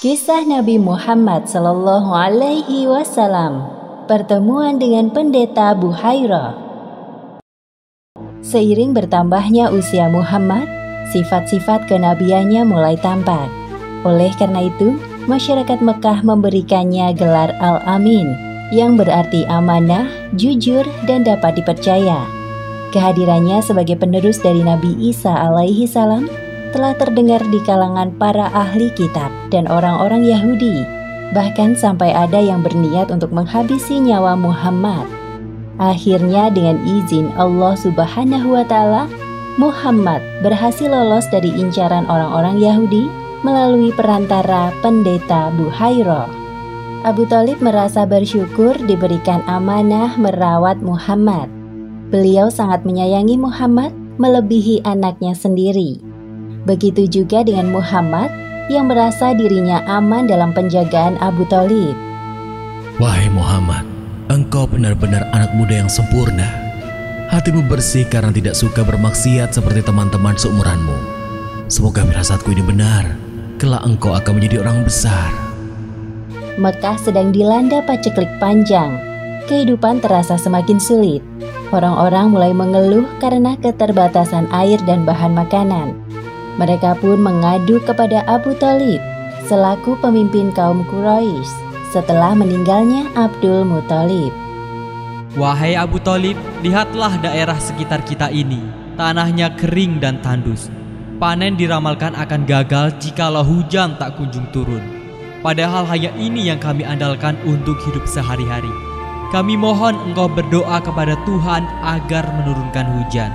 Kisah Nabi Muhammad Sallallahu Alaihi Wasallam Pertemuan dengan Pendeta Buhaira Seiring bertambahnya usia Muhammad, sifat-sifat kenabiannya mulai tampak. Oleh karena itu, masyarakat Mekah memberikannya gelar Al-Amin, yang berarti amanah, jujur, dan dapat dipercaya. Kehadirannya sebagai penerus dari Nabi Isa alaihi salam telah terdengar di kalangan para ahli kitab dan orang-orang Yahudi, bahkan sampai ada yang berniat untuk menghabisi nyawa Muhammad. Akhirnya dengan izin Allah Subhanahu wa taala, Muhammad berhasil lolos dari incaran orang-orang Yahudi melalui perantara pendeta Buhairo. Abu Talib merasa bersyukur diberikan amanah merawat Muhammad. Beliau sangat menyayangi Muhammad melebihi anaknya sendiri. Begitu juga dengan Muhammad yang merasa dirinya aman dalam penjagaan Abu Talib. Wahai Muhammad, engkau benar-benar anak muda yang sempurna. Hatimu bersih karena tidak suka bermaksiat seperti teman-teman seumuranmu. Semoga firasatku ini benar. Kelak engkau akan menjadi orang besar. Mekah sedang dilanda paceklik panjang. Kehidupan terasa semakin sulit. Orang-orang mulai mengeluh karena keterbatasan air dan bahan makanan. Mereka pun mengadu kepada Abu Talib selaku pemimpin kaum Quraisy setelah meninggalnya Abdul Muthalib. Wahai Abu Talib, lihatlah daerah sekitar kita ini. Tanahnya kering dan tandus. Panen diramalkan akan gagal jikalau hujan tak kunjung turun. Padahal hanya ini yang kami andalkan untuk hidup sehari-hari. Kami mohon engkau berdoa kepada Tuhan agar menurunkan hujan.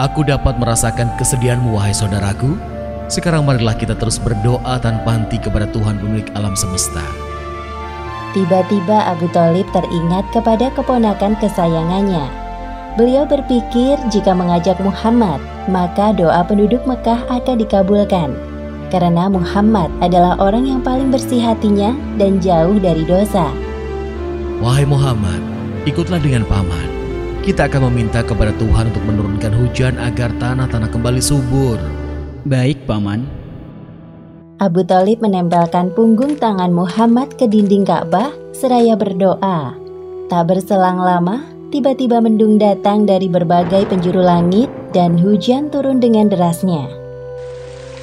Aku dapat merasakan kesedihanmu wahai saudaraku. Sekarang marilah kita terus berdoa tanpa henti kepada Tuhan pemilik alam semesta. Tiba-tiba Abu Talib teringat kepada keponakan kesayangannya. Beliau berpikir jika mengajak Muhammad, maka doa penduduk Mekah akan dikabulkan. Karena Muhammad adalah orang yang paling bersih hatinya dan jauh dari dosa. Wahai Muhammad, ikutlah dengan paman. Kita akan meminta kepada Tuhan untuk menurunkan hujan agar tanah-tanah kembali subur. Baik, Paman. Abu Talib menempelkan punggung tangan Muhammad ke dinding Ka'bah seraya berdoa. Tak berselang lama, tiba-tiba mendung datang dari berbagai penjuru langit dan hujan turun dengan derasnya.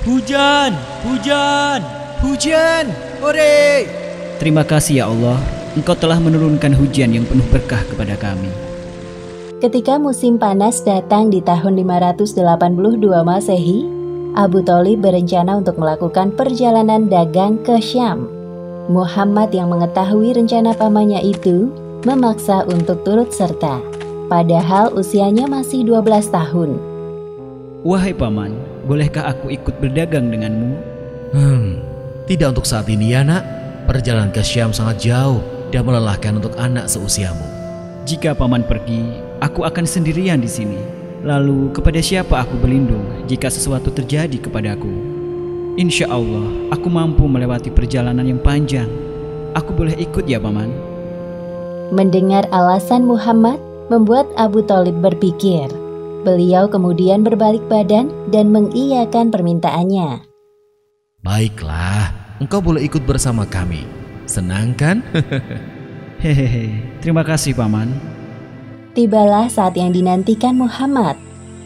Hujan, hujan, hujan, hore! Terima kasih ya Allah, Engkau telah menurunkan hujan yang penuh berkah kepada kami. Ketika musim panas datang di tahun 582 Masehi, Abu Talib berencana untuk melakukan perjalanan dagang ke Syam. Muhammad yang mengetahui rencana pamannya itu memaksa untuk turut serta, padahal usianya masih 12 tahun. Wahai paman, bolehkah aku ikut berdagang denganmu? Hmm, tidak untuk saat ini ya nak. Perjalanan ke Syam sangat jauh dan melelahkan untuk anak seusiamu. Jika paman pergi, aku akan sendirian di sini. Lalu kepada siapa aku berlindung jika sesuatu terjadi kepadaku? Insya Allah, aku mampu melewati perjalanan yang panjang. Aku boleh ikut ya paman? Mendengar alasan Muhammad membuat Abu Talib berpikir. Beliau kemudian berbalik badan dan mengiyakan permintaannya. Baiklah, engkau boleh ikut bersama kami. Senang kan? Hehehe, terima kasih paman. Tibalah saat yang dinantikan Muhammad,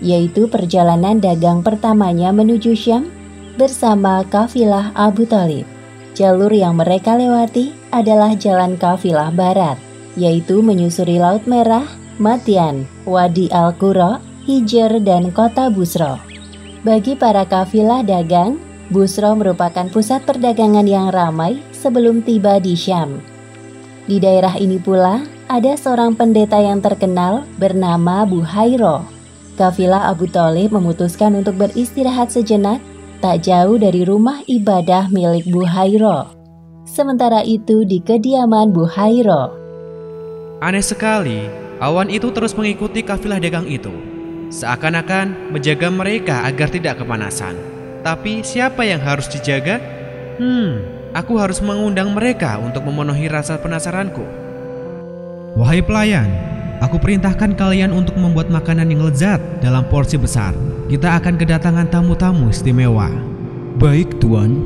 yaitu perjalanan dagang pertamanya menuju Syam bersama kafilah Abu Talib. Jalur yang mereka lewati adalah jalan kafilah barat, yaitu menyusuri Laut Merah, Matian, Wadi Al-Qura, Hijr, dan kota Busro. Bagi para kafilah dagang, Busro merupakan pusat perdagangan yang ramai sebelum tiba di Syam. Di daerah ini pula ada seorang pendeta yang terkenal bernama Buhairo. Kafilah Abu Talib memutuskan untuk beristirahat sejenak tak jauh dari rumah ibadah milik Buhairo. Sementara itu di kediaman Buhairo. Aneh sekali, awan itu terus mengikuti kafilah dagang itu. Seakan-akan menjaga mereka agar tidak kepanasan. Tapi siapa yang harus dijaga? Hmm, Aku harus mengundang mereka untuk memenuhi rasa penasaranku. Wahai pelayan, aku perintahkan kalian untuk membuat makanan yang lezat dalam porsi besar. kita akan kedatangan tamu-tamu istimewa. Baik, Tuan.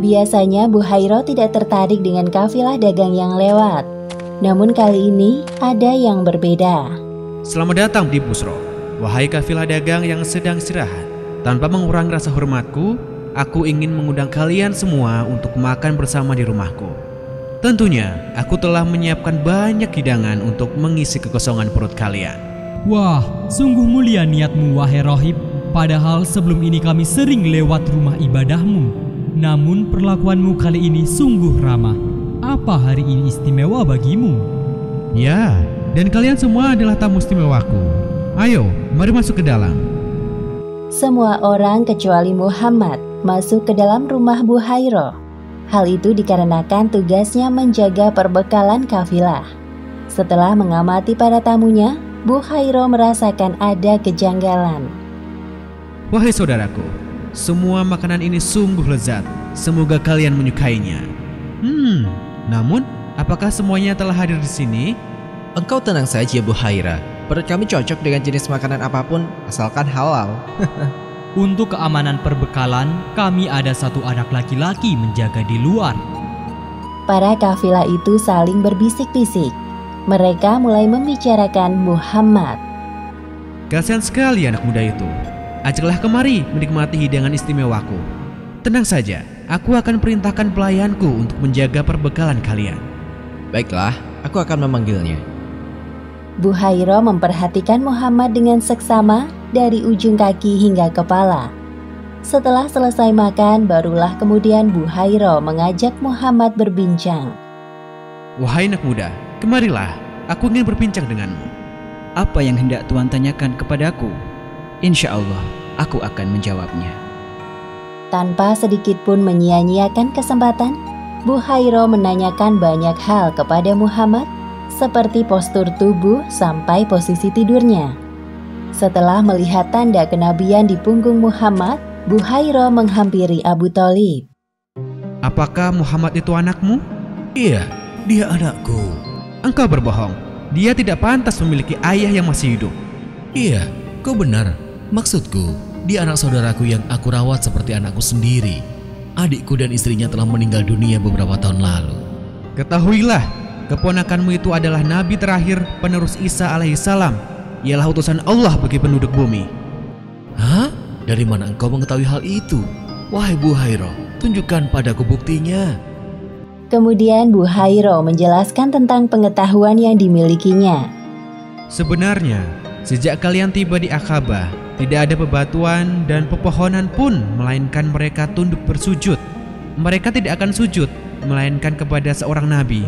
Biasanya Buhairo tidak tertarik dengan kafilah dagang yang lewat. Namun kali ini ada yang berbeda. Selamat datang di Busro, wahai kafilah dagang yang sedang istirahat. Tanpa mengurangi rasa hormatku, aku ingin mengundang kalian semua untuk makan bersama di rumahku. Tentunya, aku telah menyiapkan banyak hidangan untuk mengisi kekosongan perut kalian. Wah, sungguh mulia niatmu wahai rohib. Padahal sebelum ini kami sering lewat rumah ibadahmu. Namun perlakuanmu kali ini sungguh ramah. Apa hari ini istimewa bagimu? Ya, dan kalian semua adalah tamu istimewaku. Ayo, mari masuk ke dalam. Semua orang kecuali Muhammad masuk ke dalam rumah Buhairo. Hal itu dikarenakan tugasnya menjaga perbekalan kafilah. Setelah mengamati para tamunya, Buhairo merasakan ada kejanggalan. Wahai saudaraku, semua makanan ini sungguh lezat. Semoga kalian menyukainya. Hmm, namun apakah semuanya telah hadir di sini? Engkau tenang saja Buhaira. Perut kami cocok dengan jenis makanan apa pun asalkan halal. Untuk keamanan perbekalan, kami ada satu anak laki-laki menjaga di luar. Para kafilah itu saling berbisik-bisik. Mereka mulai membicarakan Muhammad. Kasihan sekali anak muda itu. Ajaklah kemari menikmati hidangan istimewaku. Tenang saja, aku akan perintahkan pelayanku untuk menjaga perbekalan kalian. Baiklah, aku akan memanggilnya. Buhairo memperhatikan Muhammad dengan seksama dari ujung kaki hingga kepala. Setelah selesai makan, barulah kemudian Buhairo mengajak Muhammad berbincang. Wahai anak muda, kemarilah. Aku ingin berbincang denganmu. Apa yang hendak Tuan tanyakan kepadaku? Insya Allah, aku akan menjawabnya. Tanpa sedikit pun menyia-nyiakan kesempatan, Buhairo menanyakan banyak hal kepada Muhammad seperti postur tubuh sampai posisi tidurnya. Setelah melihat tanda kenabian di punggung Muhammad, Buhairo menghampiri Abu Talib. Apakah Muhammad itu anakmu? Iya, dia anakku. Engkau berbohong. Dia tidak pantas memiliki ayah yang masih hidup. Iya, kau benar. Maksudku, dia anak saudaraku yang aku rawat seperti anakku sendiri. Adikku dan istrinya telah meninggal dunia beberapa tahun lalu. Ketahuilah, keponakanmu itu adalah nabi terakhir penerus Isa alaihissalam. Ialah utusan Allah bagi penduduk bumi. Hah? Dari mana engkau mengetahui hal itu? Wahai Buhairo, tunjukkan padaku buktinya. Kemudian Buhairo menjelaskan tentang pengetahuan yang dimilikinya. Sebenarnya, sejak kalian tiba di Akabah, tidak ada bebatuan dan pepohonan pun melainkan mereka tunduk bersujud. Mereka tidak akan sujud melainkan kepada seorang nabi.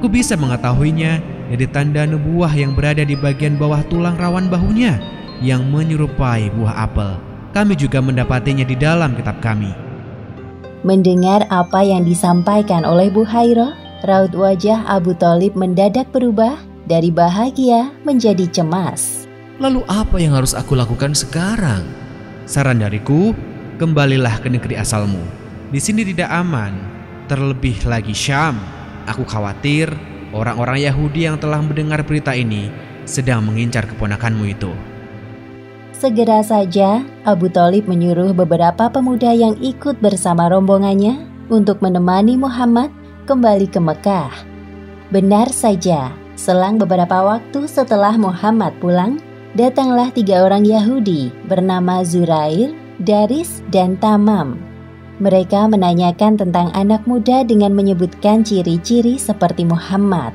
Aku bisa mengetahuinya dari tanda nubuah yang berada di bagian bawah tulang rawan bahunya yang menyerupai buah apel. Kami juga mendapatinya di dalam kitab kami. Mendengar apa yang disampaikan oleh Buhairo, raut wajah Abu Talib mendadak berubah dari bahagia menjadi cemas. Lalu apa yang harus aku lakukan sekarang? Saran dariku, kembalilah ke negeri asalmu. Di sini tidak aman, terlebih lagi Syam. Aku khawatir orang-orang Yahudi yang telah mendengar berita ini sedang mengincar keponakanmu itu. Segera saja, Abu Talib menyuruh beberapa pemuda yang ikut bersama rombongannya untuk menemani Muhammad kembali ke Mekah. Benar saja, selang beberapa waktu setelah Muhammad pulang, datanglah tiga orang Yahudi bernama Zurair, Daris, dan Tamam. Mereka menanyakan tentang anak muda dengan menyebutkan ciri-ciri seperti Muhammad.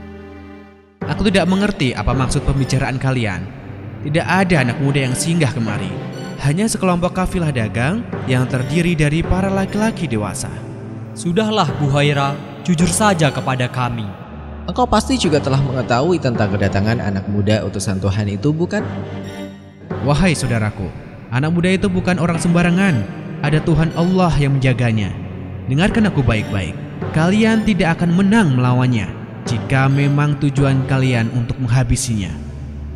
Aku tidak mengerti apa maksud pembicaraan kalian. Tidak ada anak muda yang singgah kemari. Hanya sekelompok kafilah dagang yang terdiri dari para laki-laki dewasa. Sudahlah Buhaira, jujur saja kepada kami. Engkau pasti juga telah mengetahui tentang kedatangan anak muda utusan Tuhan itu, bukan? Wahai saudaraku, anak muda itu bukan orang sembarangan. Ada Tuhan Allah yang menjaganya. Dengarkan aku baik-baik. Kalian tidak akan menang melawannya jika memang tujuan kalian untuk menghabisinya.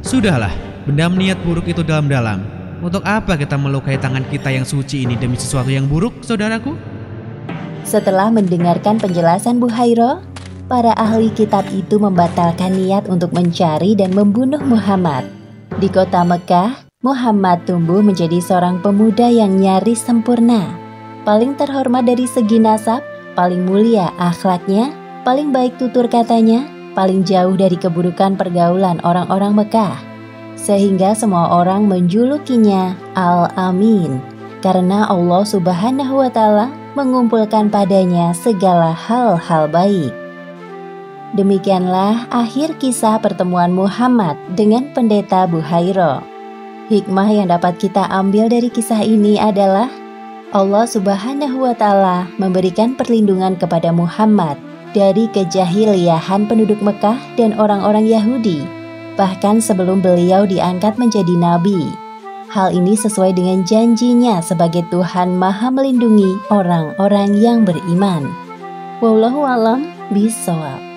Sudahlah, benda niat buruk itu dalam-dalam. Untuk apa kita melukai tangan kita yang suci ini demi sesuatu yang buruk, saudaraku? Setelah mendengarkan penjelasan Buhairo, para ahli kitab itu membatalkan niat untuk mencari dan membunuh Muhammad. Di kota Mekah, Muhammad tumbuh menjadi seorang pemuda yang nyaris sempurna, paling terhormat dari segi nasab, paling mulia akhlaknya, paling baik tutur katanya, paling jauh dari keburukan pergaulan orang-orang Mekah. Sehingga semua orang menjulukinya Al-Amin, karena Allah Subhanahu wa Ta'ala mengumpulkan padanya segala hal-hal baik. Demikianlah akhir kisah pertemuan Muhammad dengan pendeta Buhairo. Hikmah yang dapat kita ambil dari kisah ini adalah Allah Subhanahu wa Ta'ala memberikan perlindungan kepada Muhammad dari kejahiliahan penduduk Mekah dan orang-orang Yahudi, bahkan sebelum beliau diangkat menjadi nabi. Hal ini sesuai dengan janjinya sebagai Tuhan Maha Melindungi orang-orang yang beriman. Wallahu alam bisawab.